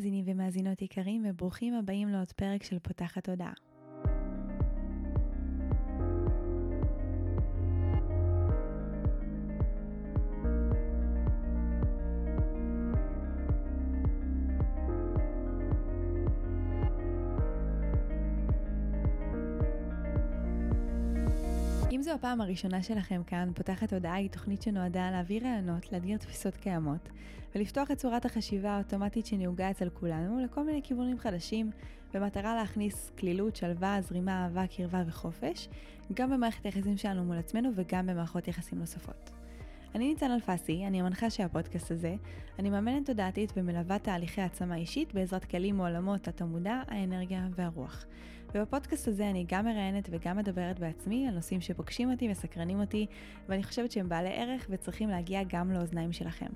מאזינים ומאזינות יקרים וברוכים הבאים לעוד פרק של פותחת תודעה. הפעם הראשונה שלכם כאן, פותחת הודעה היא תוכנית שנועדה להעביר רעיונות, לאתגר תפיסות קיימות, ולפתוח את צורת החשיבה האוטומטית שנהוגה אצל כולנו לכל מיני כיוונים חדשים, במטרה להכניס כלילות, שלווה, זרימה, אהבה, קרבה וחופש, גם במערכת היחסים שלנו מול עצמנו וגם במערכות יחסים נוספות. אני ניצן אלפסי, אני המנחה של הפודקאסט הזה, אני מאמנת תודעתית ומלווה תהליכי העצמה אישית בעזרת כלים מעולמות התמודה, האנרגיה והרוח. ובפודקאסט הזה אני גם מראיינת וגם מדברת בעצמי על נושאים שפוגשים אותי, מסקרנים אותי, ואני חושבת שהם בעלי ערך וצריכים להגיע גם לאוזניים שלכם.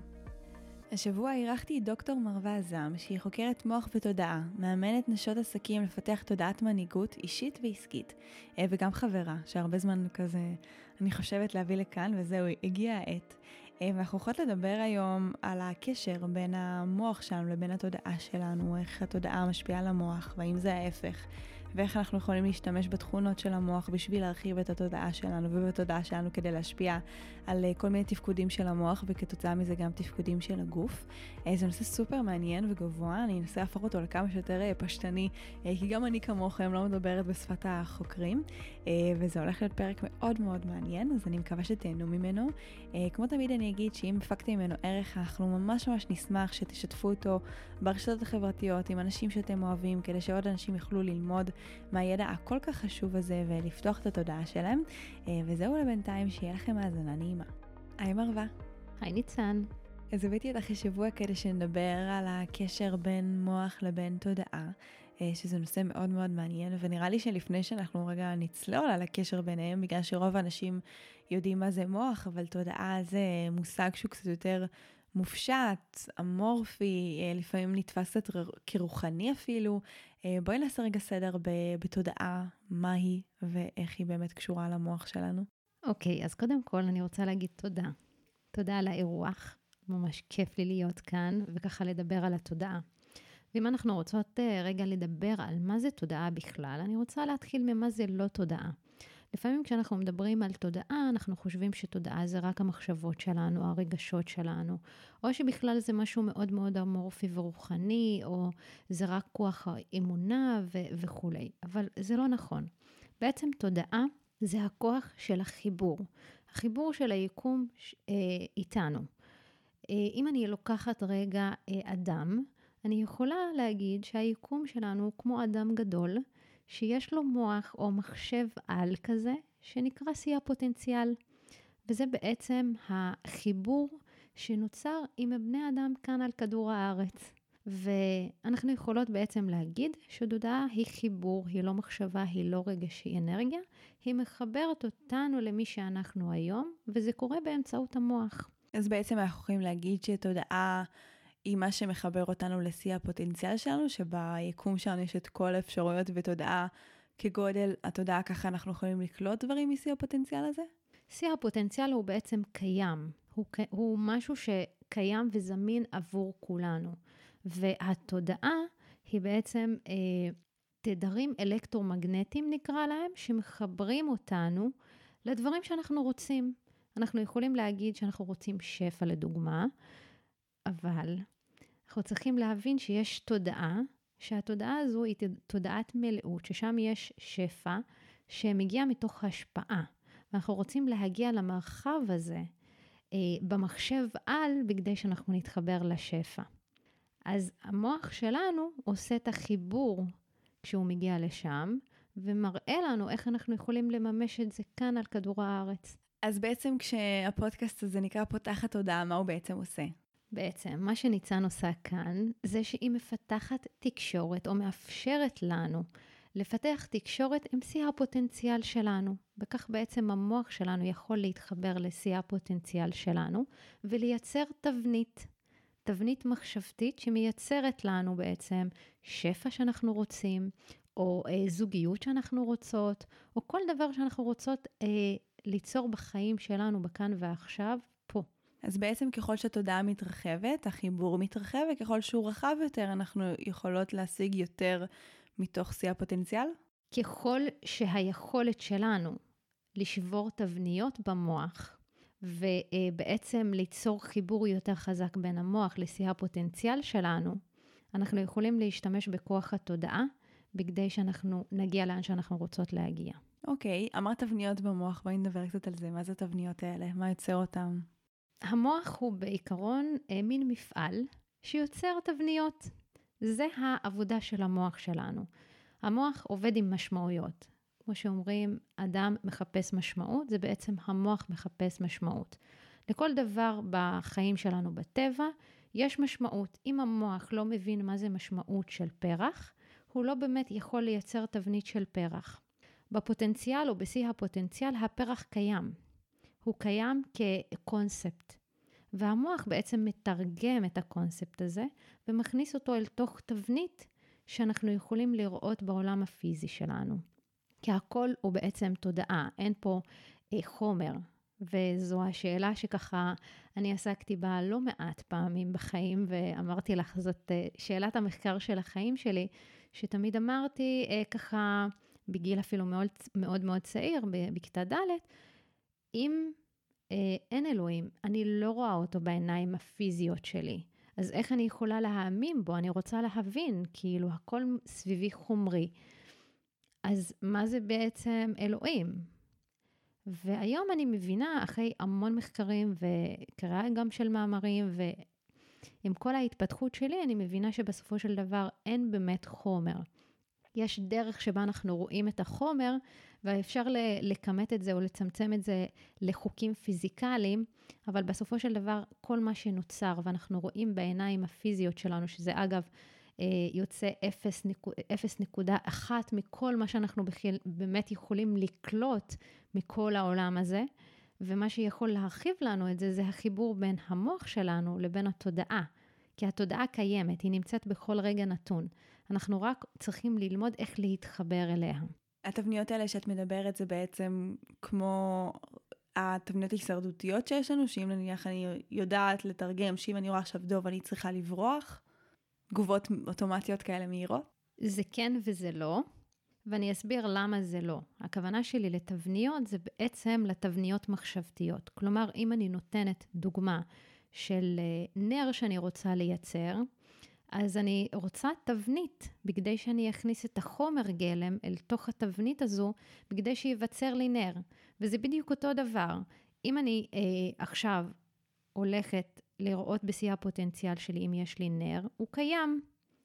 השבוע אירחתי את דוקטור מרווה עזם, שהיא חוקרת מוח ותודעה, מאמנת נשות עסקים לפתח תודעת מנהיגות אישית ועסקית, אה, וגם חברה, שהרבה זמן כזה אני חושבת להביא לכאן, וזהו, הגיעה העת. אה, ואנחנו הולכות לדבר היום על הקשר בין המוח שלנו לבין התודעה שלנו, איך התודעה משפיעה על המוח, והאם זה ההפך, ואיך אנחנו יכולים להשתמש בתכונות של המוח בשביל להרחיב את התודעה שלנו ובתודעה שלנו כדי להשפיע על אה, כל מיני תפקודים של המוח וכתוצאה מזה גם תפקודים של הגוף. אה, זה נושא סופר מעניין וגבוה, אני אנסה להפוך אותו לכמה שיותר אה, פשטני, כי גם אני כמוכם לא מדברת בשפת החוקרים, וזה הולך להיות פרק מאוד מאוד מעניין, אז אני מקווה שתהנו ממנו. כמו תמיד אני אגיד שאם הפקתם ממנו ערך, אנחנו ממש ממש נשמח שתשתפו אותו ברשתות החברתיות עם אנשים שאתם אוהבים, כדי שעוד אנשים יוכלו ללמוד מהידע הכל כך חשוב הזה ולפתוח את התודעה שלהם. אה, וזהו לבינתיים, שיהיה לכם האזנה נעימה. היי מרווה. היי ניצן. אז הבאתי אותך השבוע כדי שנדבר על הקשר בין מוח לבין תודעה, אה, שזה נושא מאוד מאוד מעניין, ונראה לי שלפני שאנחנו רגע נצלול על הקשר ביניהם, בגלל שרוב האנשים יודעים מה זה מוח, אבל תודעה זה מושג שהוא קצת יותר מופשט, אמורפי, אה, לפעמים נתפס כרוחני אפילו. אה, בואי נעשה רגע סדר בתודעה, מה היא ואיך היא באמת קשורה למוח שלנו. אוקיי, okay, אז קודם כל אני רוצה להגיד תודה. תודה על האירוח, ממש כיף לי להיות כאן, וככה לדבר על התודעה. ואם אנחנו רוצות אה, רגע לדבר על מה זה תודעה בכלל, אני רוצה להתחיל ממה זה לא תודעה. לפעמים כשאנחנו מדברים על תודעה, אנחנו חושבים שתודעה זה רק המחשבות שלנו, הרגשות שלנו, או שבכלל זה משהו מאוד מאוד אמורפי ורוחני, או זה רק כוח האמונה ו- וכולי, אבל זה לא נכון. בעצם תודעה זה הכוח של החיבור, החיבור של היקום אה, איתנו. אה, אם אני לוקחת רגע אה, אדם, אני יכולה להגיד שהיקום שלנו הוא כמו אדם גדול, שיש לו מוח או מחשב על כזה, שנקרא שיא הפוטנציאל. וזה בעצם החיבור שנוצר עם בני אדם כאן על כדור הארץ. ואנחנו יכולות בעצם להגיד שתודעה היא חיבור, היא לא מחשבה, היא לא רגש, היא אנרגיה, היא מחברת אותנו למי שאנחנו היום, וזה קורה באמצעות המוח. אז בעצם אנחנו יכולים להגיד שתודעה היא מה שמחבר אותנו לשיא הפוטנציאל שלנו, שביקום שלנו יש את כל האפשרויות ותודעה כגודל התודעה, ככה אנחנו יכולים לקלוט דברים משיא הפוטנציאל הזה? שיא הפוטנציאל הוא בעצם קיים, הוא, הוא משהו שקיים וזמין עבור כולנו. והתודעה היא בעצם אה, תדרים אלקטרומגנטיים נקרא להם, שמחברים אותנו לדברים שאנחנו רוצים. אנחנו יכולים להגיד שאנחנו רוצים שפע לדוגמה, אבל אנחנו צריכים להבין שיש תודעה, שהתודעה הזו היא תודעת מלאות, ששם יש שפע שמגיע מתוך השפעה. ואנחנו רוצים להגיע למרחב הזה אה, במחשב על, בכדי שאנחנו נתחבר לשפע. אז המוח שלנו עושה את החיבור כשהוא מגיע לשם, ומראה לנו איך אנחנו יכולים לממש את זה כאן על כדור הארץ. אז בעצם כשהפודקאסט הזה נקרא פותחת תודעה, מה הוא בעצם עושה? בעצם, מה שניצן עושה כאן, זה שהיא מפתחת תקשורת, או מאפשרת לנו לפתח תקשורת עם שיא הפוטנציאל שלנו. וכך בעצם המוח שלנו יכול להתחבר לשיא הפוטנציאל שלנו, ולייצר תבנית. תבנית מחשבתית שמייצרת לנו בעצם שפע שאנחנו רוצים, או אה, זוגיות שאנחנו רוצות, או כל דבר שאנחנו רוצות אה, ליצור בחיים שלנו בכאן ועכשיו, פה. אז בעצם ככל שהתודעה מתרחבת, החיבור מתרחב, וככל שהוא רחב יותר, אנחנו יכולות להשיג יותר מתוך שיא הפוטנציאל? ככל שהיכולת שלנו לשבור תבניות במוח, ובעצם ליצור חיבור יותר חזק בין המוח לשיא הפוטנציאל שלנו, אנחנו יכולים להשתמש בכוח התודעה בכדי שאנחנו נגיע לאן שאנחנו רוצות להגיע. אוקיי, okay, אמרת תבניות במוח, בואי נדבר קצת על זה. מה זה התבניות האלה? מה יוצר אותן? המוח הוא בעיקרון אה, מין מפעל שיוצר תבניות. זה העבודה של המוח שלנו. המוח עובד עם משמעויות. כמו שאומרים, אדם מחפש משמעות, זה בעצם המוח מחפש משמעות. לכל דבר בחיים שלנו בטבע יש משמעות. אם המוח לא מבין מה זה משמעות של פרח, הוא לא באמת יכול לייצר תבנית של פרח. בפוטנציאל או בשיא הפוטנציאל הפרח קיים. הוא קיים כקונספט. והמוח בעצם מתרגם את הקונספט הזה ומכניס אותו אל תוך תבנית שאנחנו יכולים לראות בעולם הפיזי שלנו. כי הכל הוא בעצם תודעה, אין פה אה, חומר. וזו השאלה שככה אני עסקתי בה לא מעט פעמים בחיים, ואמרתי לך, זאת אה, שאלת המחקר של החיים שלי, שתמיד אמרתי אה, ככה, בגיל אפילו מאוד מאוד, מאוד צעיר, בכיתה ד', אם אה, אין אלוהים, אני לא רואה אותו בעיניים הפיזיות שלי. אז איך אני יכולה להאמין בו? אני רוצה להבין, כאילו, הכל סביבי חומרי. אז מה זה בעצם אלוהים? והיום אני מבינה, אחרי המון מחקרים וקריאה גם של מאמרים, ועם כל ההתפתחות שלי, אני מבינה שבסופו של דבר אין באמת חומר. יש דרך שבה אנחנו רואים את החומר, ואפשר לכמת את זה או לצמצם את זה לחוקים פיזיקליים, אבל בסופו של דבר, כל מה שנוצר, ואנחנו רואים בעיניים הפיזיות שלנו, שזה אגב, אה, יוצא 0.1 מכל מה שאנחנו באמת יכולים לקלוט מכל העולם הזה. ומה שיכול להרחיב לנו את זה, זה החיבור בין המוח שלנו לבין התודעה. כי התודעה קיימת, היא נמצאת בכל רגע נתון. אנחנו רק צריכים ללמוד איך להתחבר אליה. התבניות האלה שאת מדברת זה בעצם כמו התבניות ההישרדותיות שיש לנו, שאם נניח אני יודעת לתרגם, שאם אני רואה עכשיו דוב אני צריכה לברוח, תגובות אוטומטיות כאלה מהירות? זה כן וזה לא, ואני אסביר למה זה לא. הכוונה שלי לתבניות זה בעצם לתבניות מחשבתיות. כלומר, אם אני נותנת דוגמה של אה, נר שאני רוצה לייצר, אז אני רוצה תבנית, בכדי שאני אכניס את החומר גלם אל תוך התבנית הזו, בכדי שייווצר לי נר. וזה בדיוק אותו דבר. אם אני אה, עכשיו הולכת לראות בשיא הפוטנציאל שלי אם יש לי נר, הוא קיים.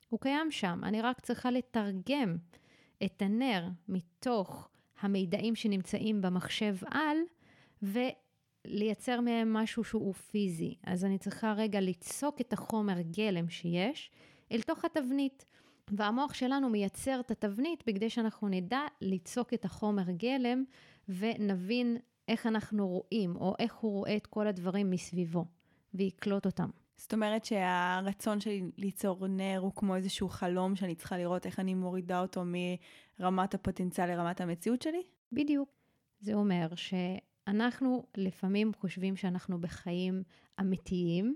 הוא קיים שם. אני רק צריכה לתרגם את הנר מתוך המידעים שנמצאים במחשב על, ולייצר מהם משהו שהוא פיזי. אז אני צריכה רגע ליצוק את החומר גלם שיש אל תוך התבנית. והמוח שלנו מייצר את התבנית בכדי שאנחנו נדע ליצוק את החומר גלם ונבין איך אנחנו רואים, או איך הוא רואה את כל הדברים מסביבו. ויקלוט אותם. זאת אומרת שהרצון שלי ליצור נר הוא כמו איזשהו חלום שאני צריכה לראות איך אני מורידה אותו מרמת הפוטנציאל לרמת המציאות שלי? בדיוק. זה אומר שאנחנו לפעמים חושבים שאנחנו בחיים אמיתיים,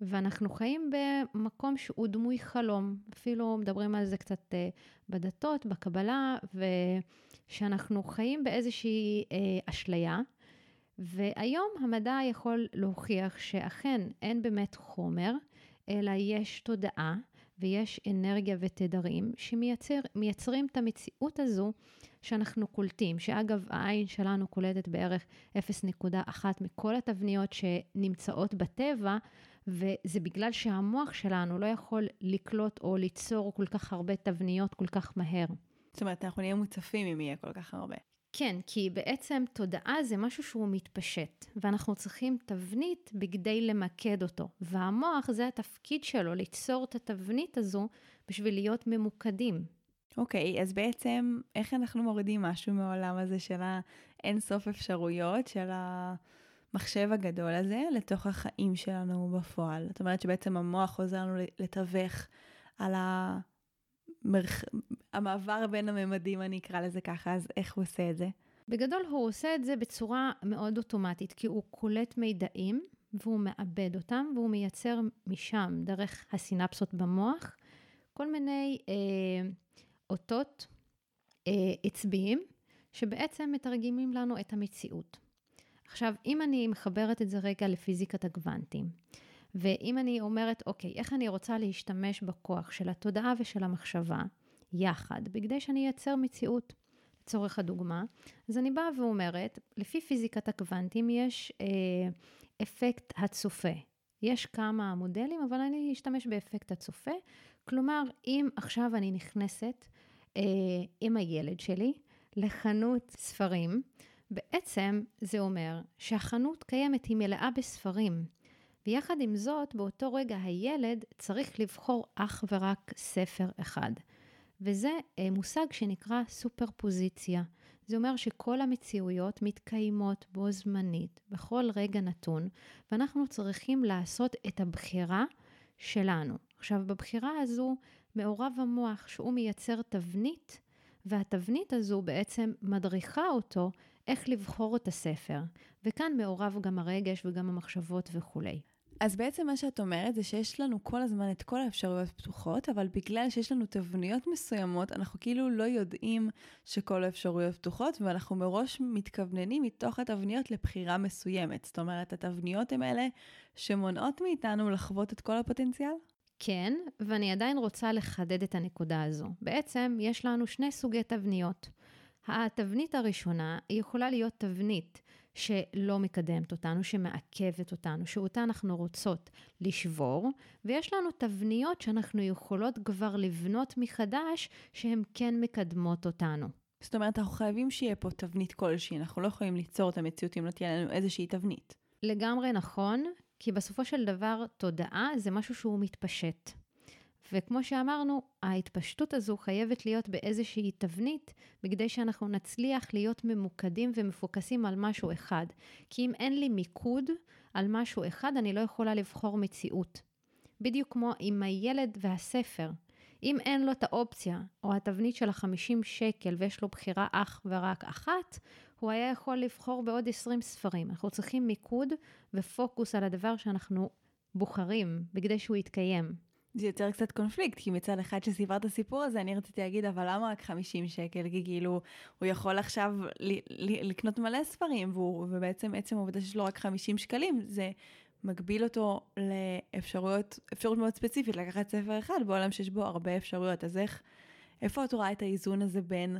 ואנחנו חיים במקום שהוא דמוי חלום. אפילו מדברים על זה קצת אה, בדתות, בקבלה, ושאנחנו חיים באיזושהי אה, אשליה. והיום המדע יכול להוכיח שאכן אין באמת חומר, אלא יש תודעה ויש אנרגיה ותדרים שמייצרים את המציאות הזו שאנחנו קולטים, שאגב העין שלנו קולטת בערך 0.1 מכל התבניות שנמצאות בטבע, וזה בגלל שהמוח שלנו לא יכול לקלוט או ליצור כל כך הרבה תבניות כל כך מהר. זאת אומרת, אנחנו נהיה מוצפים אם יהיה כל כך הרבה. כן, כי בעצם תודעה זה משהו שהוא מתפשט, ואנחנו צריכים תבנית בכדי למקד אותו. והמוח זה התפקיד שלו, ליצור את התבנית הזו בשביל להיות ממוקדים. אוקיי, okay, אז בעצם איך אנחנו מורידים משהו מהעולם הזה של האין סוף אפשרויות, של המחשב הגדול הזה, לתוך החיים שלנו בפועל? זאת אומרת שבעצם המוח עוזר לנו לתווך על ה... מרח... המעבר בין הממדים, אני אקרא לזה ככה, אז איך הוא עושה את זה? בגדול הוא עושה את זה בצורה מאוד אוטומטית, כי הוא קולט מידעים והוא מאבד אותם, והוא מייצר משם, דרך הסינפסות במוח, כל מיני אה, אותות אה, עצביים, שבעצם מתרגמים לנו את המציאות. עכשיו, אם אני מחברת את זה רגע לפיזיקת הגוונטים, ואם אני אומרת, אוקיי, איך אני רוצה להשתמש בכוח של התודעה ושל המחשבה יחד, בכדי שאני אייצר מציאות, לצורך הדוגמה, אז אני באה ואומרת, לפי פיזיקת הקוונטים יש אה, אפקט הצופה. יש כמה מודלים, אבל אני אשתמש באפקט הצופה. כלומר, אם עכשיו אני נכנסת אה, עם הילד שלי לחנות ספרים, בעצם זה אומר שהחנות קיימת, היא מלאה בספרים. ויחד עם זאת, באותו רגע הילד צריך לבחור אך ורק ספר אחד. וזה אה, מושג שנקרא סופרפוזיציה. זה אומר שכל המציאויות מתקיימות בו זמנית, בכל רגע נתון, ואנחנו צריכים לעשות את הבחירה שלנו. עכשיו, בבחירה הזו מעורב המוח, שהוא מייצר תבנית, והתבנית הזו בעצם מדריכה אותו איך לבחור את הספר. וכאן מעורב גם הרגש וגם המחשבות וכולי. אז בעצם מה שאת אומרת זה שיש לנו כל הזמן את כל האפשרויות פתוחות, אבל בגלל שיש לנו תבניות מסוימות, אנחנו כאילו לא יודעים שכל האפשרויות פתוחות, ואנחנו מראש מתכווננים מתוך התבניות לבחירה מסוימת. זאת אומרת, התבניות הן אלה שמונעות מאיתנו לחוות את כל הפוטנציאל? כן, ואני עדיין רוצה לחדד את הנקודה הזו. בעצם יש לנו שני סוגי תבניות. התבנית הראשונה יכולה להיות תבנית שלא מקדמת אותנו, שמעכבת אותנו, שאותה אנחנו רוצות לשבור, ויש לנו תבניות שאנחנו יכולות כבר לבנות מחדש, שהן כן מקדמות אותנו. זאת אומרת, אנחנו חייבים שיהיה פה תבנית כלשהי, אנחנו לא יכולים ליצור את המציאות אם לא תהיה לנו איזושהי תבנית. לגמרי נכון, כי בסופו של דבר תודעה זה משהו שהוא מתפשט. וכמו שאמרנו, ההתפשטות הזו חייבת להיות באיזושהי תבנית, בכדי שאנחנו נצליח להיות ממוקדים ומפוקסים על משהו אחד. כי אם אין לי מיקוד על משהו אחד, אני לא יכולה לבחור מציאות. בדיוק כמו עם הילד והספר. אם אין לו את האופציה, או התבנית של ה-50 שקל ויש לו בחירה אך ורק אחת, הוא היה יכול לבחור בעוד 20 ספרים. אנחנו צריכים מיקוד ופוקוס על הדבר שאנחנו בוחרים, בכדי שהוא יתקיים. זה יוצר קצת קונפליקט, כי מצד אחד שסיפרת את הסיפור הזה, אני רציתי להגיד, אבל למה רק 50 שקל? כי כאילו, הוא יכול עכשיו לקנות מלא ספרים, והוא, ובעצם עצם העובדה שיש לו רק 50 שקלים, זה מגביל אותו לאפשרויות, אפשרות מאוד ספציפית, לקחת ספר אחד בעולם שיש בו הרבה אפשרויות. אז איך, איפה את רואה את האיזון הזה בין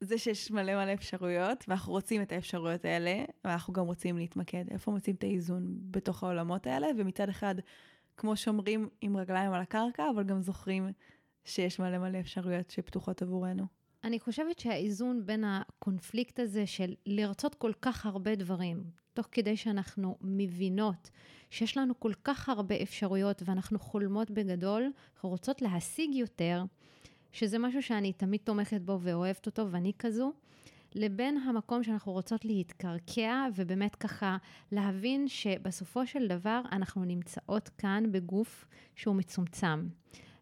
זה שיש מלא מלא אפשרויות, ואנחנו רוצים את האפשרויות האלה, ואנחנו גם רוצים להתמקד? איפה מוצאים את האיזון בתוך העולמות האלה? ומצד אחד, כמו שומרים עם רגליים על הקרקע, אבל גם זוכרים שיש מלא מלא אפשרויות שפתוחות עבורנו. אני חושבת שהאיזון בין הקונפליקט הזה של לרצות כל כך הרבה דברים, תוך כדי שאנחנו מבינות שיש לנו כל כך הרבה אפשרויות ואנחנו חולמות בגדול, אנחנו רוצות להשיג יותר, שזה משהו שאני תמיד תומכת בו ואוהבת אותו, ואני כזו, לבין המקום שאנחנו רוצות להתקרקע ובאמת ככה להבין שבסופו של דבר אנחנו נמצאות כאן בגוף שהוא מצומצם.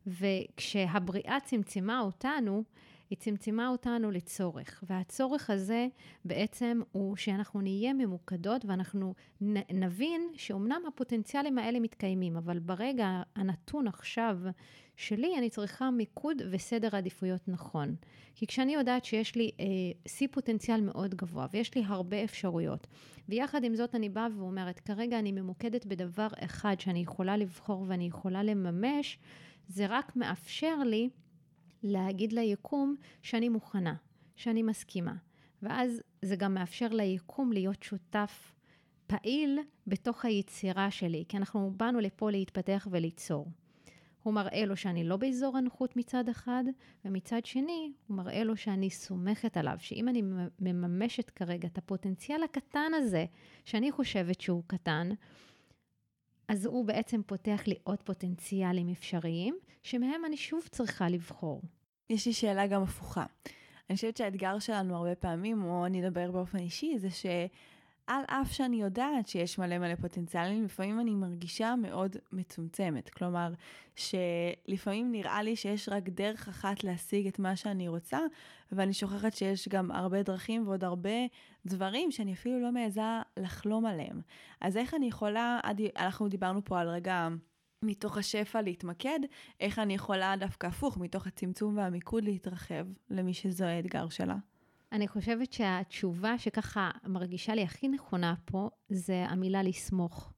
וכשהבריאה צמצמה אותנו, היא צמצמה אותנו לצורך, והצורך הזה בעצם הוא שאנחנו נהיה ממוקדות ואנחנו נבין שאומנם הפוטנציאלים האלה מתקיימים, אבל ברגע הנתון עכשיו שלי, אני צריכה מיקוד וסדר עדיפויות נכון. כי כשאני יודעת שיש לי אה, שיא פוטנציאל מאוד גבוה ויש לי הרבה אפשרויות, ויחד עם זאת אני באה ואומרת, כרגע אני ממוקדת בדבר אחד שאני יכולה לבחור ואני יכולה לממש, זה רק מאפשר לי להגיד ליקום שאני מוכנה, שאני מסכימה. ואז זה גם מאפשר ליקום להיות שותף פעיל בתוך היצירה שלי, כי אנחנו באנו לפה להתפתח וליצור. הוא מראה לו שאני לא באזור הנוחות מצד אחד, ומצד שני, הוא מראה לו שאני סומכת עליו, שאם אני מממשת כרגע את הפוטנציאל הקטן הזה, שאני חושבת שהוא קטן, אז הוא בעצם פותח לי עוד פוטנציאלים אפשריים, שמהם אני שוב צריכה לבחור. יש לי שאלה גם הפוכה. אני חושבת שהאתגר שלנו הרבה פעמים, או אני אדבר באופן אישי, זה על אף שאני יודעת שיש מלא מלא פוטנציאלים, לפעמים אני מרגישה מאוד מצומצמת. כלומר, שלפעמים נראה לי שיש רק דרך אחת להשיג את מה שאני רוצה, ואני שוכחת שיש גם הרבה דרכים ועוד הרבה דברים שאני אפילו לא מעיזה לחלום עליהם. אז איך אני יכולה, אנחנו דיברנו פה על רגע... מתוך השפע להתמקד, איך אני יכולה דווקא הפוך, מתוך הצמצום והמיקוד להתרחב למי שזה האתגר שלה. אני חושבת שהתשובה שככה מרגישה לי הכי נכונה פה, זה המילה לסמוך.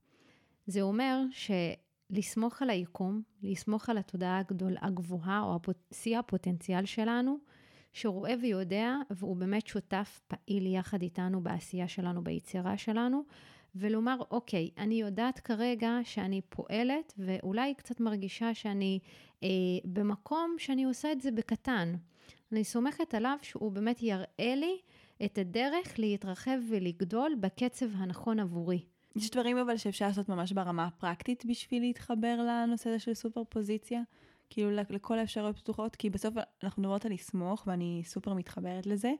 זה אומר שלסמוך על היקום, לסמוך על התודעה הגדול, הגבוהה, או שיא הפוטנציאל שלנו, שרואה ויודע, והוא באמת שותף פעיל יחד איתנו בעשייה שלנו, ביצירה שלנו, ולומר, אוקיי, אני יודעת כרגע שאני פועלת, ואולי קצת מרגישה שאני אה, במקום שאני עושה את זה בקטן. אני סומכת עליו שהוא באמת יראה לי את הדרך להתרחב ולגדול בקצב הנכון עבורי. יש דברים אבל שאפשר לעשות ממש ברמה הפרקטית בשביל להתחבר לנושא הזה של סופר פוזיציה? כאילו לכל האפשרויות פתוחות, כי בסוף אנחנו מדברות על לסמוך ואני סופר מתחברת לזה,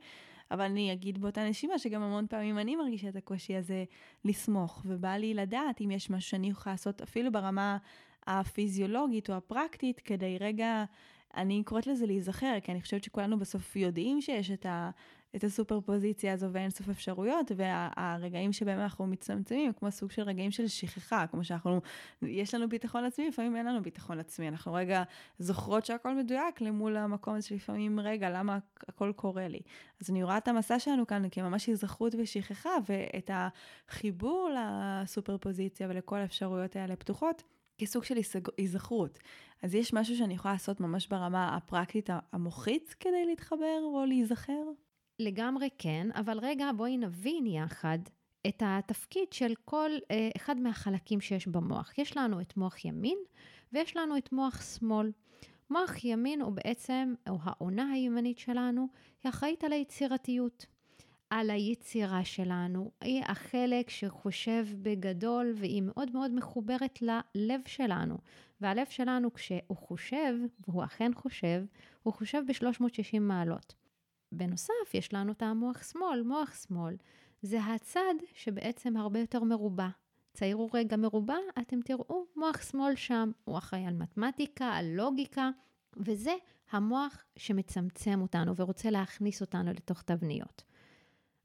אבל אני אגיד באותה נשימה שגם המון פעמים אני מרגישה את הקושי הזה לסמוך, ובא לי לדעת אם יש משהו שאני יכולה לעשות אפילו ברמה הפיזיולוגית או הפרקטית, כדי רגע אני קוראת לזה להיזכר, כי אני חושבת שכולנו בסוף יודעים שיש את, ה, את הסופר פוזיציה הזו ואין סוף אפשרויות, והרגעים שבהם אנחנו מצטמצמים, כמו סוג של רגעים של שכחה, כמו שאנחנו, יש לנו ביטחון עצמי, לפעמים אין לנו ביטחון עצמי, אנחנו רגע זוכרות שהכל מדויק למול המקום הזה שלפעמים, רגע, למה הכל קורה לי? אז אני רואה את המסע שלנו כאן כממש היזכרות ושכחה, ואת החיבור לסופר פוזיציה ולכל האפשרויות האלה פתוחות. כסוג של היזכרות. אז יש משהו שאני יכולה לעשות ממש ברמה הפרקטית המוחית כדי להתחבר או להיזכר? לגמרי כן, אבל רגע בואי נבין יחד את התפקיד של כל אה, אחד מהחלקים שיש במוח. יש לנו את מוח ימין ויש לנו את מוח שמאל. מוח ימין הוא בעצם, או העונה הימנית שלנו, היא אחראית על היצירתיות. על היצירה שלנו, היא החלק שחושב בגדול והיא מאוד מאוד מחוברת ללב שלנו. והלב שלנו כשהוא חושב, והוא אכן חושב, הוא חושב ב-360 מעלות. בנוסף, יש לנו את המוח שמאל. מוח שמאל זה הצד שבעצם הרבה יותר מרובע. ציירו רגע מרובע, אתם תראו מוח שמאל שם. הוא אחראי על מתמטיקה, על לוגיקה, וזה המוח שמצמצם אותנו ורוצה להכניס אותנו לתוך תבניות.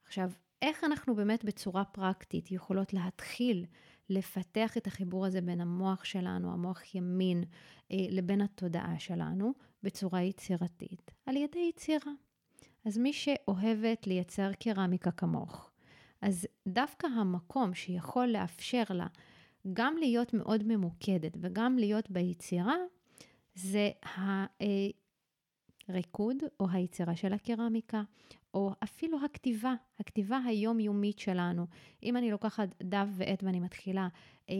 עכשיו, איך אנחנו באמת בצורה פרקטית יכולות להתחיל לפתח את החיבור הזה בין המוח שלנו, המוח ימין, אה, לבין התודעה שלנו, בצורה יצירתית? על ידי יצירה. אז מי שאוהבת לייצר קרמיקה כמוך, אז דווקא המקום שיכול לאפשר לה גם להיות מאוד ממוקדת וגם להיות ביצירה, זה הריקוד או היצירה של הקרמיקה, או אפילו הכתיבה, הכתיבה היומיומית שלנו. אם אני לוקחת דף ועט ואני מתחילה אה,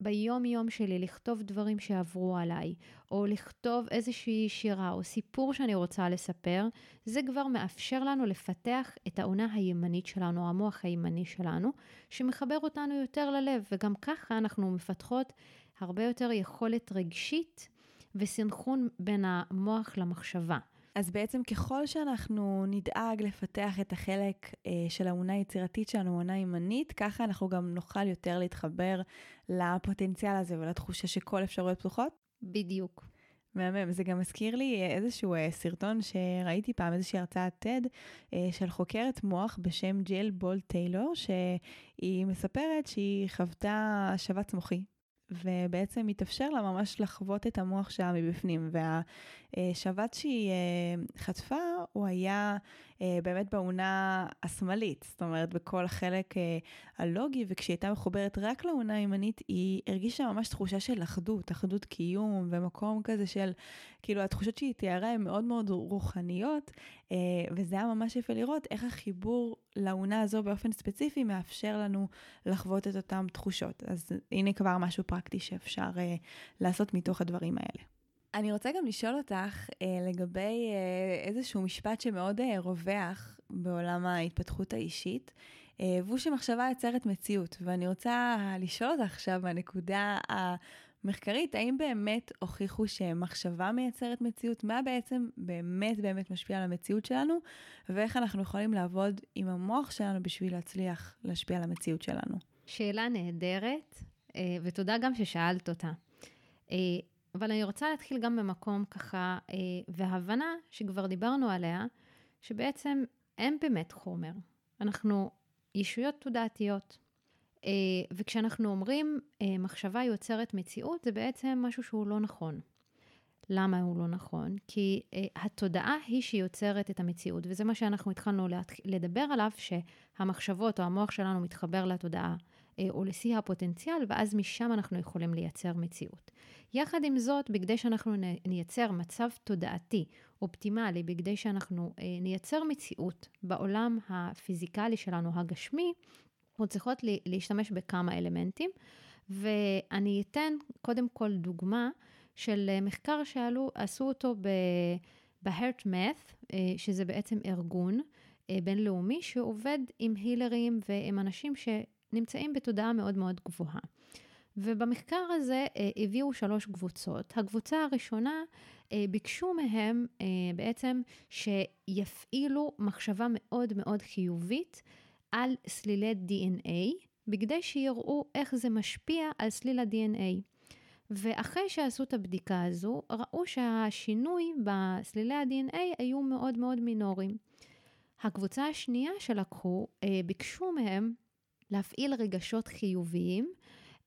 ביום-יום שלי לכתוב דברים שעברו עליי, או לכתוב איזושהי שירה או סיפור שאני רוצה לספר, זה כבר מאפשר לנו לפתח את העונה הימנית שלנו, המוח הימני שלנו, שמחבר אותנו יותר ללב, וגם ככה אנחנו מפתחות הרבה יותר יכולת רגשית וסנכרון בין המוח למחשבה. אז בעצם ככל שאנחנו נדאג לפתח את החלק אה, של האמונה היצירתית שלנו, האמונה ימנית, ככה אנחנו גם נוכל יותר להתחבר לפוטנציאל הזה ולתחושה שכל אפשרויות פתוחות. בדיוק. מהמם, זה גם מזכיר לי איזשהו אה, סרטון שראיתי פעם, איזושהי הרצאת TED אה, של חוקרת מוח בשם ג'יל בול טיילור, שהיא מספרת שהיא חוותה שבץ מוחי ובעצם מתאפשר לה ממש לחוות את המוח שלה מבפנים. והשבץ שהיא אה, חטפה, הוא היה באמת באונה השמאלית, זאת אומרת, בכל החלק אה, הלוגי, וכשהיא הייתה מחוברת רק לאונה הימנית, היא הרגישה ממש תחושה של אחדות, אחדות קיום, ומקום כזה של, כאילו, התחושות שהיא תיארה הן מאוד מאוד רוחניות, וזה היה ממש יפה לראות איך החיבור לאונה הזו באופן ספציפי מאפשר לנו לחוות את אותן תחושות. אז הנה כבר משהו פרקטי שאפשר לעשות מתוך הדברים האלה. אני רוצה גם לשאול אותך אה, לגבי אה, איזשהו משפט שמאוד אה, רווח בעולם ההתפתחות האישית, אה, והוא שמחשבה יוצרת מציאות. ואני רוצה לשאול אותך עכשיו מהנקודה מחקרית, האם באמת הוכיחו שמחשבה מייצרת מציאות? מה בעצם באמת באמת משפיע על המציאות שלנו, ואיך אנחנו יכולים לעבוד עם המוח שלנו בשביל להצליח להשפיע על המציאות שלנו? שאלה נהדרת, אה, ותודה גם ששאלת אותה. אה, אבל אני רוצה להתחיל גם במקום ככה, אה, והבנה שכבר דיברנו עליה, שבעצם אין באמת חומר. אנחנו ישויות תודעתיות. אה, וכשאנחנו אומרים אה, מחשבה יוצרת מציאות, זה בעצם משהו שהוא לא נכון. למה הוא לא נכון? כי uh, התודעה היא שיוצרת את המציאות, וזה מה שאנחנו התחלנו לדבר עליו, שהמחשבות או המוח שלנו מתחבר לתודעה או לשיא הפוטנציאל, ואז משם אנחנו יכולים לייצר מציאות. יחד עם זאת, בכדי שאנחנו נייצר מצב תודעתי אופטימלי, בכדי שאנחנו uh, נייצר מציאות בעולם הפיזיקלי שלנו, הגשמי, אנחנו צריכות להשתמש בכמה אלמנטים, ואני אתן קודם כל דוגמה של אה, מחקר שעשו אותו ב-Heart Math, אה, שזה בעצם ארגון אה, בינלאומי שעובד עם הילרים ועם אנשים שנמצאים בתודעה מאוד מאוד גבוהה. ובמחקר הזה הביאו שלוש קבוצות. הקבוצה הראשונה, ביקשו מהם בעצם שיפעילו מחשבה מאוד מאוד חיובית על סלילי DNA, בכדי שיראו איך זה משפיע על סליל ה-DNA. ואחרי שעשו את הבדיקה הזו, ראו שהשינוי בסלילי ה-DNA היו מאוד מאוד מינוריים. הקבוצה השנייה שלקחו, אה, ביקשו מהם להפעיל רגשות חיוביים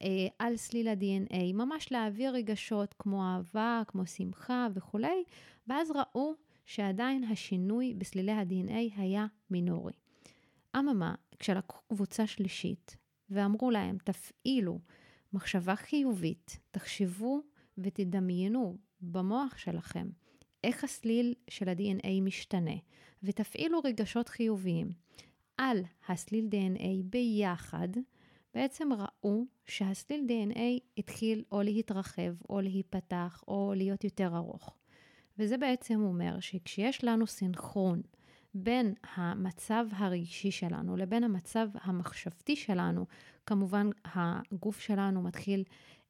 אה, על סליל ה-DNA, ממש להעביר רגשות כמו אהבה, כמו שמחה וכולי, ואז ראו שעדיין השינוי בסלילי ה-DNA היה מינורי. אממה, כשלקחו קבוצה שלישית ואמרו להם, תפעילו מחשבה חיובית, תחשבו ותדמיינו במוח שלכם איך הסליל של ה-DNA משתנה, ותפעילו רגשות חיוביים על הסליל DNA ביחד, בעצם ראו שהסליל DNA התחיל או להתרחב, או להיפתח, או להיות יותר ארוך. וזה בעצם אומר שכשיש לנו סינכרון בין המצב הרגשי שלנו לבין המצב המחשבתי שלנו, כמובן הגוף שלנו מתחיל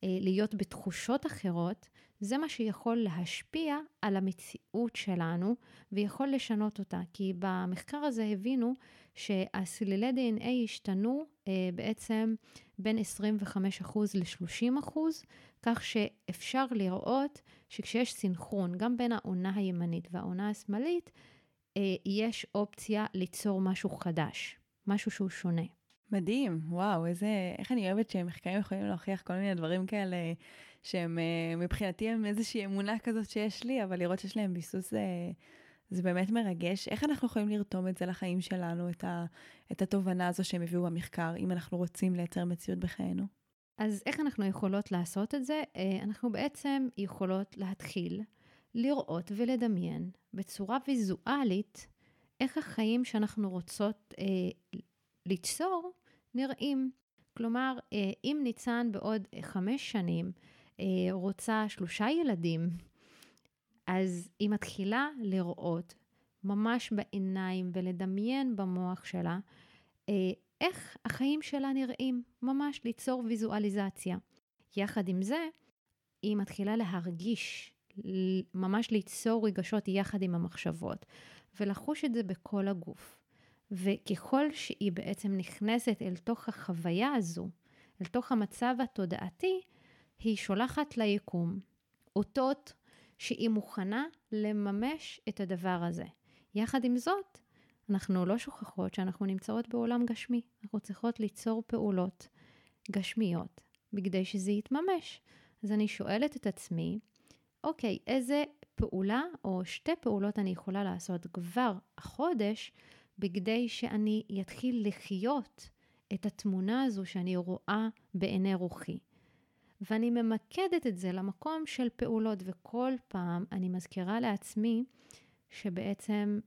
אה, להיות בתחושות אחרות, זה מה שיכול להשפיע על המציאות שלנו ויכול לשנות אותה. כי במחקר הזה הבינו שהסלילי DNA השתנו אה, בעצם בין 25% ל-30%, כך שאפשר לראות שכשיש סינכרון גם בין העונה הימנית והעונה השמאלית, אה, יש אופציה ליצור משהו חדש, משהו שהוא שונה. מדהים, וואו, איזה, איך אני אוהבת שמחקרים יכולים להוכיח כל מיני דברים כאלה שהם אה, מבחינתי הם איזושהי אמונה כזאת שיש לי, אבל לראות שיש להם ביסוס זה, באמת מרגש. איך אנחנו יכולים לרתום את זה לחיים שלנו, את, ה, את התובנה הזו שהם הביאו במחקר, אם אנחנו רוצים לייצר מציאות בחיינו? אז איך אנחנו יכולות לעשות את זה? אה, אנחנו בעצם יכולות להתחיל לראות ולדמיין בצורה ויזואלית איך החיים שאנחנו רוצות אה, ליצור נראים. כלומר, אה, אם ניצן בעוד חמש שנים אה, רוצה שלושה ילדים, אז היא מתחילה לראות ממש בעיניים ולדמיין במוח שלה אה, איך החיים שלה נראים, ממש ליצור ויזואליזציה. יחד עם זה, היא מתחילה להרגיש ממש ליצור רגשות יחד עם המחשבות, ולחוש את זה בכל הגוף. וככל שהיא בעצם נכנסת אל תוך החוויה הזו, אל תוך המצב התודעתי, היא שולחת ליקום אותות שהיא מוכנה לממש את הדבר הזה. יחד עם זאת, אנחנו לא שוכחות שאנחנו נמצאות בעולם גשמי. אנחנו צריכות ליצור פעולות גשמיות בכדי שזה יתממש. אז אני שואלת את עצמי, אוקיי, איזה פעולה או שתי פעולות אני יכולה לעשות כבר החודש בכדי שאני אתחיל לחיות את התמונה הזו שאני רואה בעיני רוחי. ואני ממקדת את זה למקום של פעולות, וכל פעם אני מזכירה לעצמי שבעצם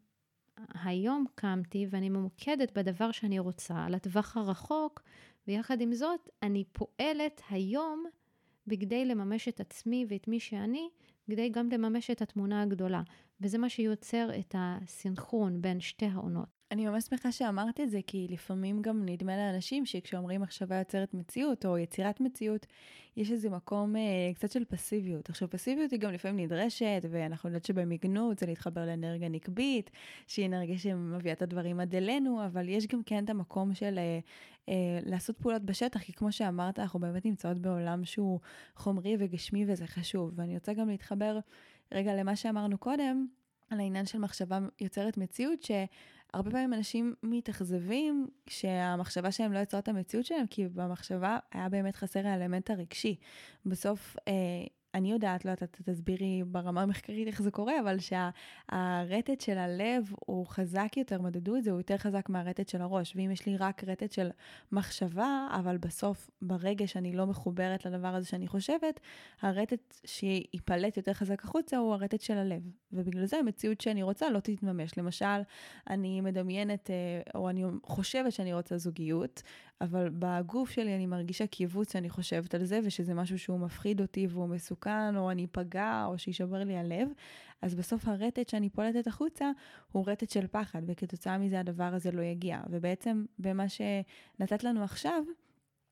היום קמתי ואני ממוקדת בדבר שאני רוצה, לטווח הרחוק, ויחד עם זאת, אני פועלת היום בכדי לממש את עצמי ואת מי שאני, כדי גם לממש את התמונה הגדולה. וזה מה שיוצר את הסינכרון בין שתי העונות. אני ממש שמחה שאמרת את זה, כי לפעמים גם נדמה לאנשים שכשאומרים מחשבה יוצרת מציאות או יצירת מציאות, יש איזה מקום אה, קצת של פסיביות. עכשיו, פסיביות היא גם לפעמים נדרשת, ואנחנו יודעות שבמגנות זה להתחבר לאנרגיה נקבית, שהיא אנרגיה שמביאה את הדברים עד אלינו, אבל יש גם כן את המקום של אה, אה, לעשות פעולות בשטח, כי כמו שאמרת, אנחנו באמת נמצאות בעולם שהוא חומרי וגשמי וזה חשוב. ואני רוצה גם להתחבר רגע למה שאמרנו קודם, על העניין של מחשבה יוצרת מציאות, שהרבה פעמים אנשים מתאכזבים שהמחשבה שלהם לא יצרה את המציאות שלהם, כי במחשבה היה באמת חסר האלמנט הרגשי. בסוף, אה, אני יודעת, לא יודעת, תסבירי ברמה המחקרית איך זה קורה, אבל שהרטט של הלב הוא חזק יותר, מדדו את זה, הוא יותר חזק מהרטט של הראש. ואם יש לי רק רטט של מחשבה, אבל בסוף, ברגע שאני לא מחוברת לדבר הזה שאני חושבת, הרטט שיפלט יותר חזק החוצה הוא הרטט של הלב. ובגלל זה המציאות שאני רוצה לא תתממש. למשל, אני מדמיינת, אה, או אני חושבת שאני רוצה זוגיות, אבל בגוף שלי אני מרגישה קיבוץ שאני חושבת על זה, ושזה משהו שהוא מפחיד אותי והוא מסוכן, או אני אפגע, או שישבר לי הלב, אז בסוף הרטט שאני פולטת החוצה הוא רטט של פחד, וכתוצאה מזה הדבר הזה לא יגיע. ובעצם במה שנתת לנו עכשיו,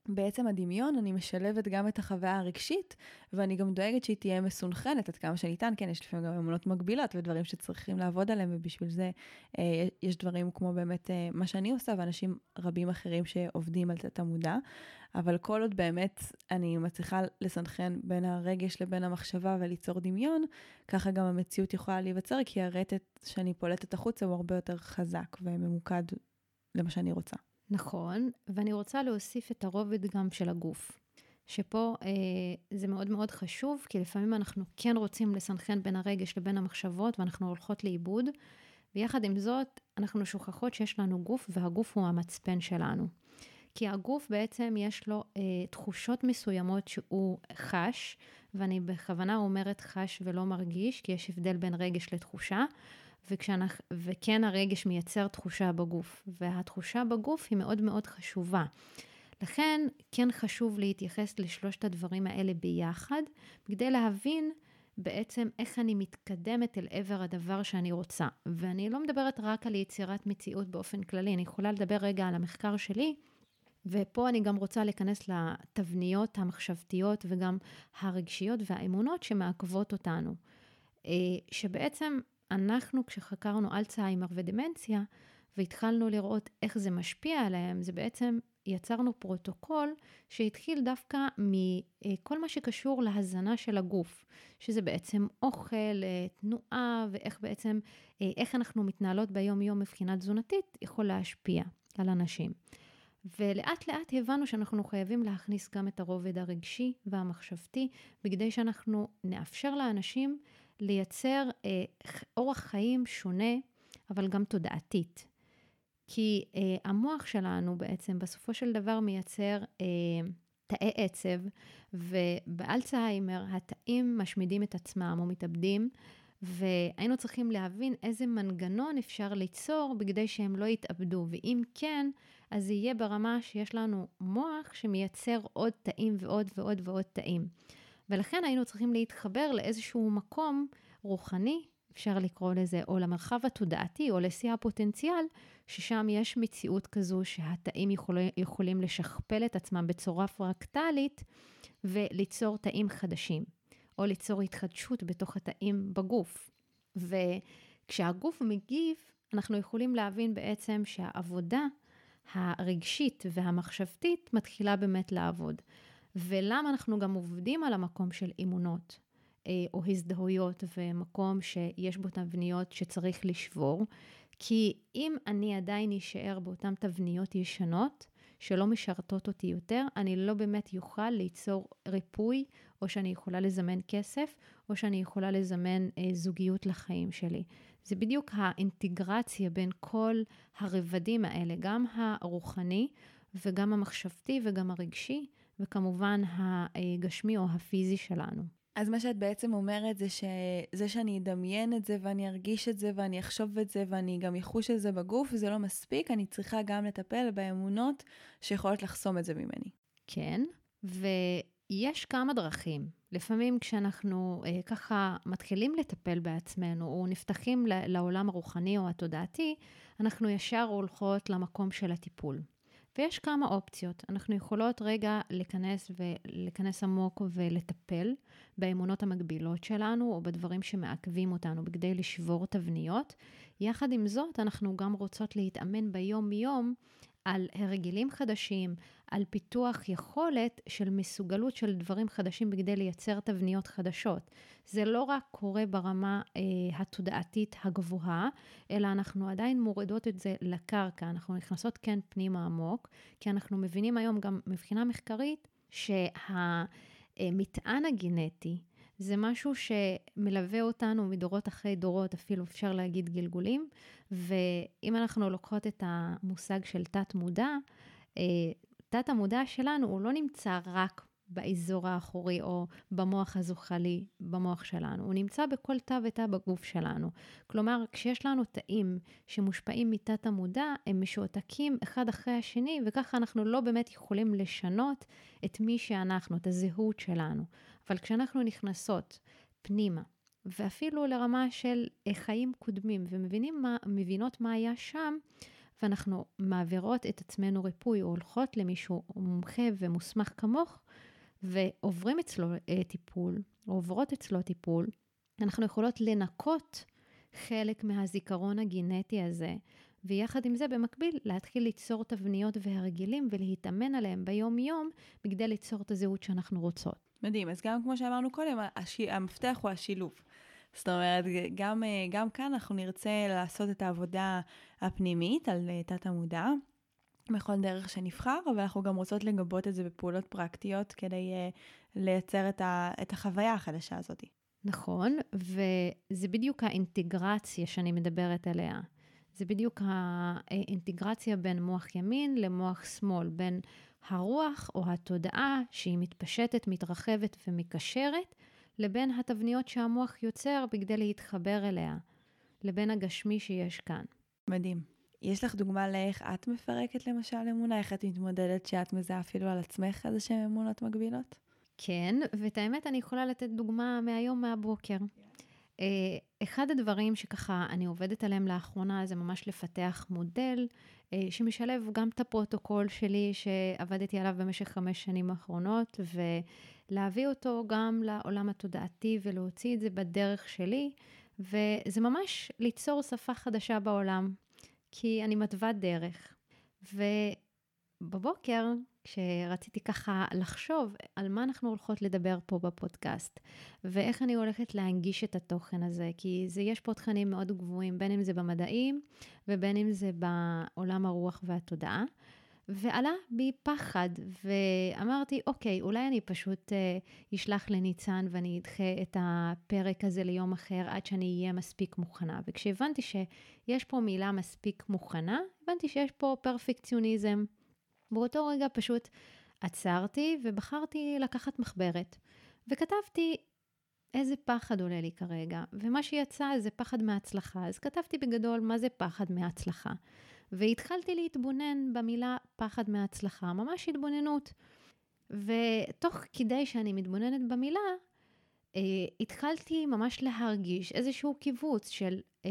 בעצם הדמיון, אני משלבת גם את החוויה הרגשית, ואני גם דואגת שהיא תהיה מסונכרנת עד כמה שניתן. כן, יש לפעמים גם אמונות מגבילות ודברים שצריכים לעבוד עליהם, ובשביל זה אה, יש דברים כמו באמת אה, מה שאני עושה, ואנשים רבים אחרים שעובדים על תת המודע. אבל כל עוד באמת אני מצליחה לסנכרן בין הרגש לבין המחשבה וליצור דמיון, ככה גם המציאות יכולה להיווצר, כי הרטט שאני פולטת החוצה הוא הרבה יותר חזק וממוקד למה שאני רוצה. נכון, ואני רוצה להוסיף את הרובד גם של הגוף. שפה אה, זה מאוד מאוד חשוב, כי לפעמים אנחנו כן רוצים לסנכרן בין הרגש לבין המחשבות, ואנחנו הולכות לאיבוד, ויחד עם זאת, אנחנו שוכחות שיש לנו גוף, והגוף הוא המצפן שלנו. כי הגוף בעצם יש לו אה, תחושות מסוימות שהוא חש, ואני בכוונה אומרת חש ולא מרגיש, כי יש הבדל בין רגש לתחושה. וכשאנחנו, וכן הרגש מייצר תחושה בגוף, והתחושה בגוף היא מאוד מאוד חשובה. לכן כן חשוב להתייחס לשלושת הדברים האלה ביחד, כדי להבין בעצם איך אני מתקדמת אל עבר הדבר שאני רוצה. ואני לא מדברת רק על יצירת מציאות באופן כללי, אני יכולה לדבר רגע על המחקר שלי, ופה אני גם רוצה להיכנס לתבניות המחשבתיות וגם הרגשיות והאמונות שמעכבות אותנו. אה, שבעצם אנחנו, כשחקרנו אלצהיימר ודמנציה, והתחלנו לראות איך זה משפיע עליהם, זה בעצם יצרנו פרוטוקול שהתחיל דווקא מכל מה שקשור להזנה של הגוף, שזה בעצם אוכל, אה, תנועה, ואיך בעצם, אה, איך אנחנו מתנהלות ביום-יום מבחינה תזונתית, יכול להשפיע על אנשים. ולאט לאט הבנו שאנחנו חייבים להכניס גם את הרובד הרגשי והמחשבתי, בכדי שאנחנו נאפשר לאנשים לייצר אה, אורח חיים שונה, אבל גם תודעתית. כי אה, המוח שלנו בעצם בסופו של דבר מייצר אה, תאי עצב, ובאלצהיימר התאים משמידים את עצמם או מתאבדים, והיינו צריכים להבין איזה מנגנון אפשר ליצור בכדי שהם לא יתאבדו, ואם כן, אז יהיה ברמה שיש לנו מוח שמייצר עוד תאים ועוד ועוד ועוד תאים. ולכן היינו צריכים להתחבר לאיזשהו מקום רוחני, אפשר לקרוא לזה, או למרחב התודעתי, או לשיא הפוטנציאל, ששם יש מציאות כזו שהתאים יכול, יכולים לשכפל את עצמם בצורה פרקטלית וליצור תאים חדשים, או ליצור התחדשות בתוך התאים בגוף. וכשהגוף מגיב, אנחנו יכולים להבין בעצם שהעבודה הרגשית והמחשבתית מתחילה באמת לעבוד. ולמה אנחנו גם עובדים על המקום של אמונות אה, או הזדהויות ומקום שיש בו תבניות שצריך לשבור. כי אם אני עדיין אשאר באותן תבניות ישנות, שלא משרתות אותי יותר, אני לא באמת יוכל ליצור ריפוי, או שאני יכולה לזמן כסף, או שאני יכולה לזמן אה, זוגיות לחיים שלי. זה בדיוק האינטגרציה בין כל הרבדים האלה, גם הרוחני וגם המחשבתי וגם הרגשי, וכמובן הגשמי או הפיזי שלנו. אז מה שאת בעצם אומרת זה שזה שאני אדמיין את זה ואני ארגיש את זה ואני אחשוב את זה ואני גם אחוש את זה בגוף, זה לא מספיק, אני צריכה גם לטפל באמונות שיכולות לחסום את זה ממני. כן, ו... יש כמה דרכים. לפעמים כשאנחנו אה, ככה מתחילים לטפל בעצמנו, או נפתחים לעולם הרוחני או התודעתי, אנחנו ישר הולכות למקום של הטיפול. ויש כמה אופציות. אנחנו יכולות רגע להיכנס ולהיכנס עמוק ולטפל באמונות המקבילות שלנו, או בדברים שמעכבים אותנו בכדי לשבור תבניות. יחד עם זאת, אנחנו גם רוצות להתאמן ביום-יום על הרגלים חדשים, על פיתוח יכולת של מסוגלות של דברים חדשים בכדי לייצר תבניות חדשות. זה לא רק קורה ברמה אה, התודעתית הגבוהה, אלא אנחנו עדיין מורידות את זה לקרקע, אנחנו נכנסות כן פנימה עמוק, כי אנחנו מבינים היום גם מבחינה מחקרית שהמטען הגנטי, זה משהו שמלווה אותנו מדורות אחרי דורות, אפילו אפשר להגיד גלגולים, ואם אנחנו לוקחות את המושג של תת-מודע, אה, תת-המודע שלנו הוא לא נמצא רק באזור האחורי או במוח הזוחלי, במוח שלנו. הוא נמצא בכל תא ותא בגוף שלנו. כלומר, כשיש לנו תאים שמושפעים מתת המודע, הם משועתקים אחד אחרי השני, וככה אנחנו לא באמת יכולים לשנות את מי שאנחנו, את הזהות שלנו. אבל כשאנחנו נכנסות פנימה, ואפילו לרמה של חיים קודמים, ומבינות מה, מה היה שם, ואנחנו מעבירות את עצמנו ריפוי, או הולכות למישהו מומחה ומוסמך כמוך, ועוברים אצלו אה, טיפול, או עוברות אצלו טיפול, אנחנו יכולות לנקות חלק מהזיכרון הגנטי הזה, ויחד עם זה במקביל להתחיל ליצור תבניות והרגלים ולהתאמן עליהם ביום-יום, בכדי ליצור את הזהות שאנחנו רוצות. מדהים, אז גם כמו שאמרנו קודם, הש... המפתח הוא השילוב. זאת אומרת, גם, אה, גם כאן אנחנו נרצה לעשות את העבודה הפנימית על אה, תת המודע, בכל דרך שנבחר, אבל אנחנו גם רוצות לגבות את זה בפעולות פרקטיות כדי uh, לייצר את, ה, את החוויה החדשה הזאת. נכון, וזה בדיוק האינטגרציה שאני מדברת עליה. זה בדיוק האינטגרציה בין מוח ימין למוח שמאל, בין הרוח או התודעה שהיא מתפשטת, מתרחבת ומקשרת, לבין התבניות שהמוח יוצר בכדי להתחבר אליה, לבין הגשמי שיש כאן. מדהים. יש לך דוגמה לאיך את מפרקת למשל אמונה? איך את מתמודדת שאת מזהה אפילו על עצמך איזה שהן אמונות מגבילות? כן, ואת האמת אני יכולה לתת דוגמה מהיום מהבוקר. Yeah. אחד הדברים שככה אני עובדת עליהם לאחרונה זה ממש לפתח מודל אה, שמשלב גם את הפרוטוקול שלי שעבדתי עליו במשך חמש שנים האחרונות ולהביא אותו גם לעולם התודעתי ולהוציא את זה בדרך שלי וזה ממש ליצור שפה חדשה בעולם. כי אני מתווה דרך. ובבוקר, כשרציתי ככה לחשוב על מה אנחנו הולכות לדבר פה בפודקאסט, ואיך אני הולכת להנגיש את התוכן הזה, כי זה, יש פה תכנים מאוד גבוהים, בין אם זה במדעים ובין אם זה בעולם הרוח והתודעה. ועלה בי פחד, ואמרתי, אוקיי, אולי אני פשוט אה, אשלח לניצן ואני אדחה את הפרק הזה ליום אחר עד שאני אהיה מספיק מוכנה. וכשהבנתי שיש פה מילה מספיק מוכנה, הבנתי שיש פה פרפקציוניזם. באותו רגע פשוט עצרתי ובחרתי לקחת מחברת, וכתבתי איזה פחד עולה לי כרגע, ומה שיצא זה פחד מהצלחה. אז כתבתי בגדול מה זה פחד מהצלחה. והתחלתי להתבונן במילה פחד מהצלחה, ממש התבוננות. ותוך כדי שאני מתבוננת במילה, אה, התחלתי ממש להרגיש איזשהו קיבוץ של אה,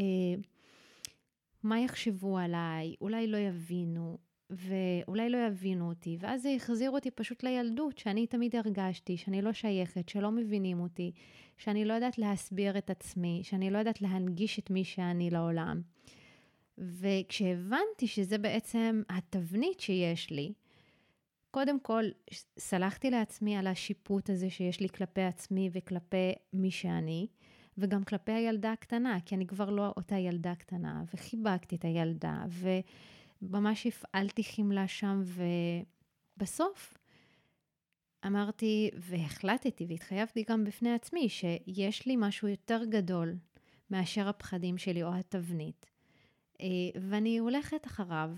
מה יחשבו עליי, אולי לא יבינו, ואולי לא יבינו אותי, ואז זה החזיר אותי פשוט לילדות, שאני תמיד הרגשתי שאני לא שייכת, שלא מבינים אותי, שאני לא יודעת להסביר את עצמי, שאני לא יודעת להנגיש את מי שאני לעולם. וכשהבנתי שזה בעצם התבנית שיש לי, קודם כל, סלחתי לעצמי על השיפוט הזה שיש לי כלפי עצמי וכלפי מי שאני, וגם כלפי הילדה הקטנה, כי אני כבר לא אותה ילדה קטנה, וחיבקתי את הילדה, וממש הפעלתי חמלה שם, ובסוף אמרתי והחלטתי והתחייבתי גם בפני עצמי שיש לי משהו יותר גדול מאשר הפחדים שלי או התבנית. אה, ואני הולכת אחריו,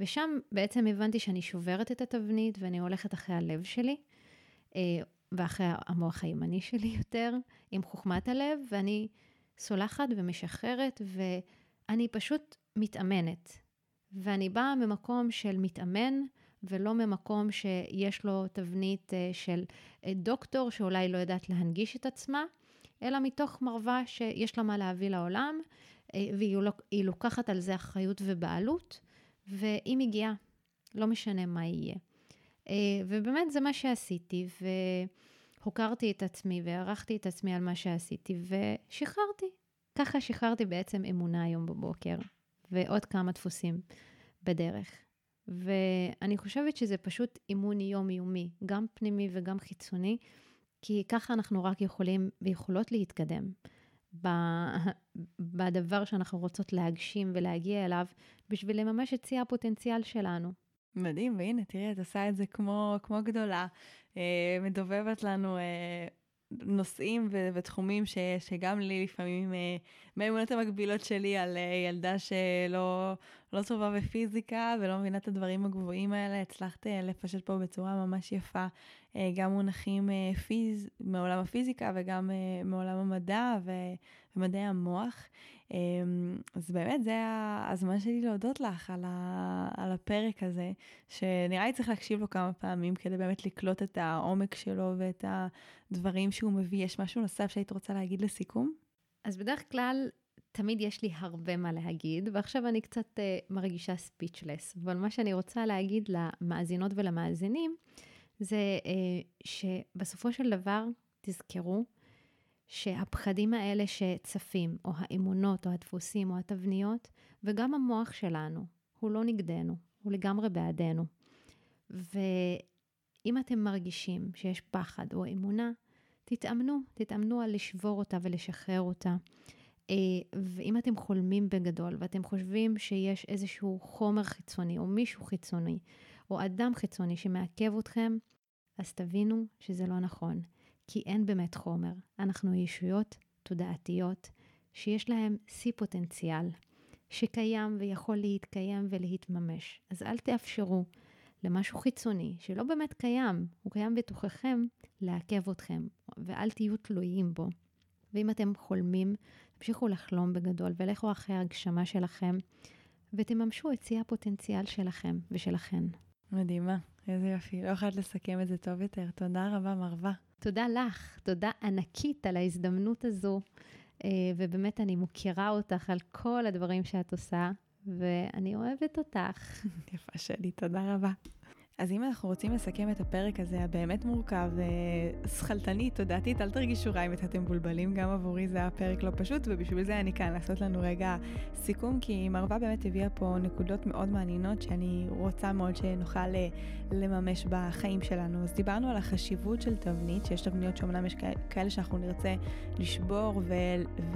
ושם בעצם הבנתי שאני שוברת את התבנית ואני הולכת אחרי הלב שלי, אה, ואחרי המוח הימני שלי יותר, עם חוכמת הלב, ואני סולחת ומשחררת, ואני פשוט מתאמנת. ואני באה ממקום של מתאמן, ולא ממקום שיש לו תבנית אה, של אה, דוקטור שאולי לא יודעת להנגיש את עצמה, אלא מתוך מרווה שיש לה מה להביא לעולם, אה, והיא לוקחת על זה אחריות ובעלות, והיא מגיעה, לא משנה מה יהיה. ובאמת זה מה שעשיתי, והוקרתי את עצמי והערכתי את עצמי על מה שעשיתי, ושחררתי. ככה שחררתי בעצם אמונה היום בבוקר, ועוד כמה דפוסים בדרך. ואני חושבת שזה פשוט אימון יומיומי, גם פנימי וגם חיצוני, כי ככה אנחנו רק יכולים ויכולות להתקדם בדבר שאנחנו רוצות להגשים ולהגיע אליו, בשביל לממש את שיא הפוטנציאל שלנו. מדהים, והנה, תראי, את עושה את זה כמו, כמו גדולה. אה, מדובבת לנו אה, נושאים ו- ותחומים ש- שגם לי לפעמים, אה, מהאמונות המקבילות שלי על אה, ילדה שלא לא טובה בפיזיקה ולא מבינה את הדברים הגבוהים האלה, הצלחת אה, לפשט פה בצורה ממש יפה גם מונחים פיז, מעולם הפיזיקה וגם מעולם המדע ו- ומדעי המוח. אמ, אז באמת זה הזמן שלי להודות לך על, ה, על הפרק הזה, שנראה לי צריך להקשיב לו כמה פעמים כדי באמת לקלוט את העומק שלו ואת הדברים שהוא מביא. יש משהו נוסף שהיית רוצה להגיד לסיכום? אז בדרך כלל תמיד יש לי הרבה מה להגיד, ועכשיו אני קצת uh, מרגישה ספיצ'לס, אבל מה שאני רוצה להגיד למאזינות ולמאזינים, זה uh, שבסופו של דבר, תזכרו, שהפחדים האלה שצפים, או האמונות, או הדפוסים, או התבניות, וגם המוח שלנו, הוא לא נגדנו, הוא לגמרי בעדנו. ואם אתם מרגישים שיש פחד או אמונה, תתאמנו, תתאמנו על לשבור אותה ולשחרר אותה. אה, ואם אתם חולמים בגדול ואתם חושבים שיש איזשהו חומר חיצוני או מישהו חיצוני או אדם חיצוני שמעכב אתכם, אז תבינו שזה לא נכון. כי אין באמת חומר. אנחנו ישויות תודעתיות שיש להם שיא פוטנציאל, שקיים ויכול להתקיים ולהתממש. אז אל תאפשרו למשהו חיצוני, שלא באמת קיים, הוא קיים בתוככם, לעכב אתכם, ואל תהיו תלויים בו. ואם אתם חולמים, תמשיכו לחלום בגדול ולכו אחרי ההגשמה שלכם, ותממשו את שיא הפוטנציאל שלכם ושלכן. מדהימה, איזה יופי. לא יכולת לסכם את זה טוב יותר. תודה רבה, מרווה. תודה לך, תודה ענקית על ההזדמנות הזו, אה, ובאמת אני מוקירה אותך על כל הדברים שאת עושה, ואני אוהבת אותך. יפה שלי, תודה רבה. אז אם אנחנו רוצים לסכם את הפרק הזה, הבאמת מורכב, אה, שכלתני, תודעתית, אל תרגישו רע אם אתם מבולבלים, גם עבורי זה היה פרק לא פשוט, ובשביל זה אני כאן לעשות לנו רגע סיכום, כי מרווה באמת הביאה פה נקודות מאוד מעניינות שאני רוצה מאוד שנוכל אה, לממש בחיים שלנו. אז דיברנו על החשיבות של תבנית, שיש תבניות שאומנם יש כאלה שאנחנו נרצה לשבור ו-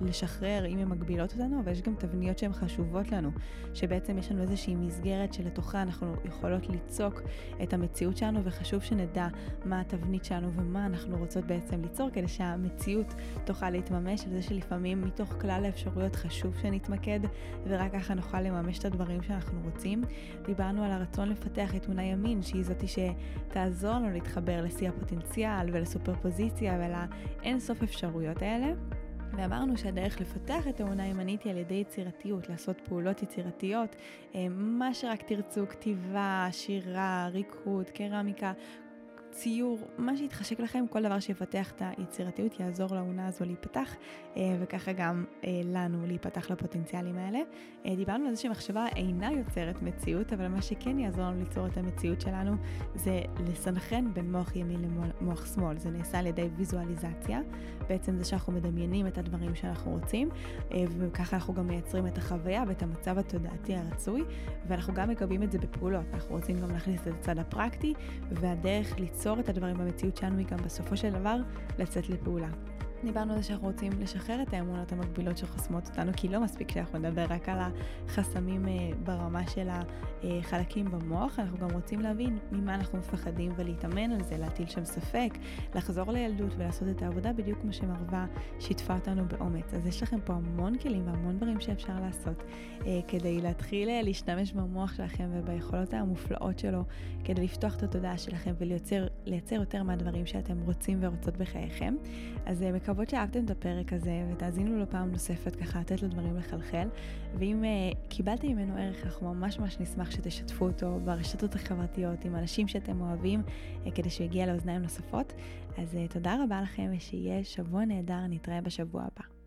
ולשחרר אם הן מגבילות אותנו, אבל יש גם תבניות שהן חשובות לנו, שבעצם יש לנו איזושהי מסגרת שלתוכה אנחנו יכולות ליצור. ליצוק את המציאות שלנו, וחשוב שנדע מה התבנית שלנו ומה אנחנו רוצות בעצם ליצור, כדי שהמציאות תוכל להתממש, על זה שלפעמים מתוך כלל האפשרויות חשוב שנתמקד, ורק ככה נוכל לממש את הדברים שאנחנו רוצים. דיברנו על הרצון לפתח את תמונה ימין, שהיא זאתי שתעזור לנו להתחבר לשיא הפוטנציאל ולסופר פוזיציה ולאין סוף אפשרויות האלה. ואמרנו שהדרך לפתח את האמונה הימנית היא על ידי יצירתיות, לעשות פעולות יצירתיות, אה, מה שרק תרצו, כתיבה, שירה, ריקוד, קרמיקה, ציור, מה שיתחשק לכם, כל דבר שיפתח את היצירתיות יעזור לעונה הזו להיפתח, אה, וככה גם אה, לנו להיפתח לפוטנציאלים האלה. אה, דיברנו על זה שמחשבה אינה יוצרת מציאות, אבל מה שכן יעזור לנו ליצור את המציאות שלנו זה לסנכרן בין מוח ימין למוח שמאל. זה נעשה על ידי ויזואליזציה, בעצם זה שאנחנו מדמיינים את הדברים שאנחנו רוצים, וככה אנחנו גם מייצרים את החוויה ואת המצב התודעתי הרצוי, ואנחנו גם מקבלים את זה בפעולות. אנחנו רוצים גם להכניס את הצד הפרקטי, והדרך ליצור ליצור את הדברים במציאות שלנו היא גם בסופו של דבר לצאת לפעולה. דיברנו על זה שאנחנו רוצים לשחרר את האמונות המקבילות שחוסמות אותנו, כי לא מספיק שאנחנו נדבר רק על החסמים אה, ברמה של החלקים במוח, אנחנו גם רוצים להבין ממה אנחנו מפחדים ולהתאמן על זה, להטיל שם ספק, לחזור לילדות ולעשות את העבודה בדיוק כמו שמרווה שיתפה אותנו באומץ. אז יש לכם פה המון כלים והמון דברים שאפשר לעשות אה, כדי להתחיל אה, להשתמש במוח שלכם וביכולות המופלאות שלו, כדי לפתוח את התודעה שלכם ולייצר יותר מהדברים שאתם רוצים ורוצות בחייכם. אז מקווה מקוות שאהבתם את הפרק הזה ותאזינו לו פעם נוספת ככה לתת לדברים לחלחל. ואם uh, קיבלתם ממנו ערך, אנחנו ממש ממש נשמח שתשתפו אותו ברשתות החברתיות עם אנשים שאתם אוהבים, uh, כדי שהוא יגיע לאוזניים נוספות. אז uh, תודה רבה לכם ושיהיה שבוע נהדר, נתראה בשבוע הבא.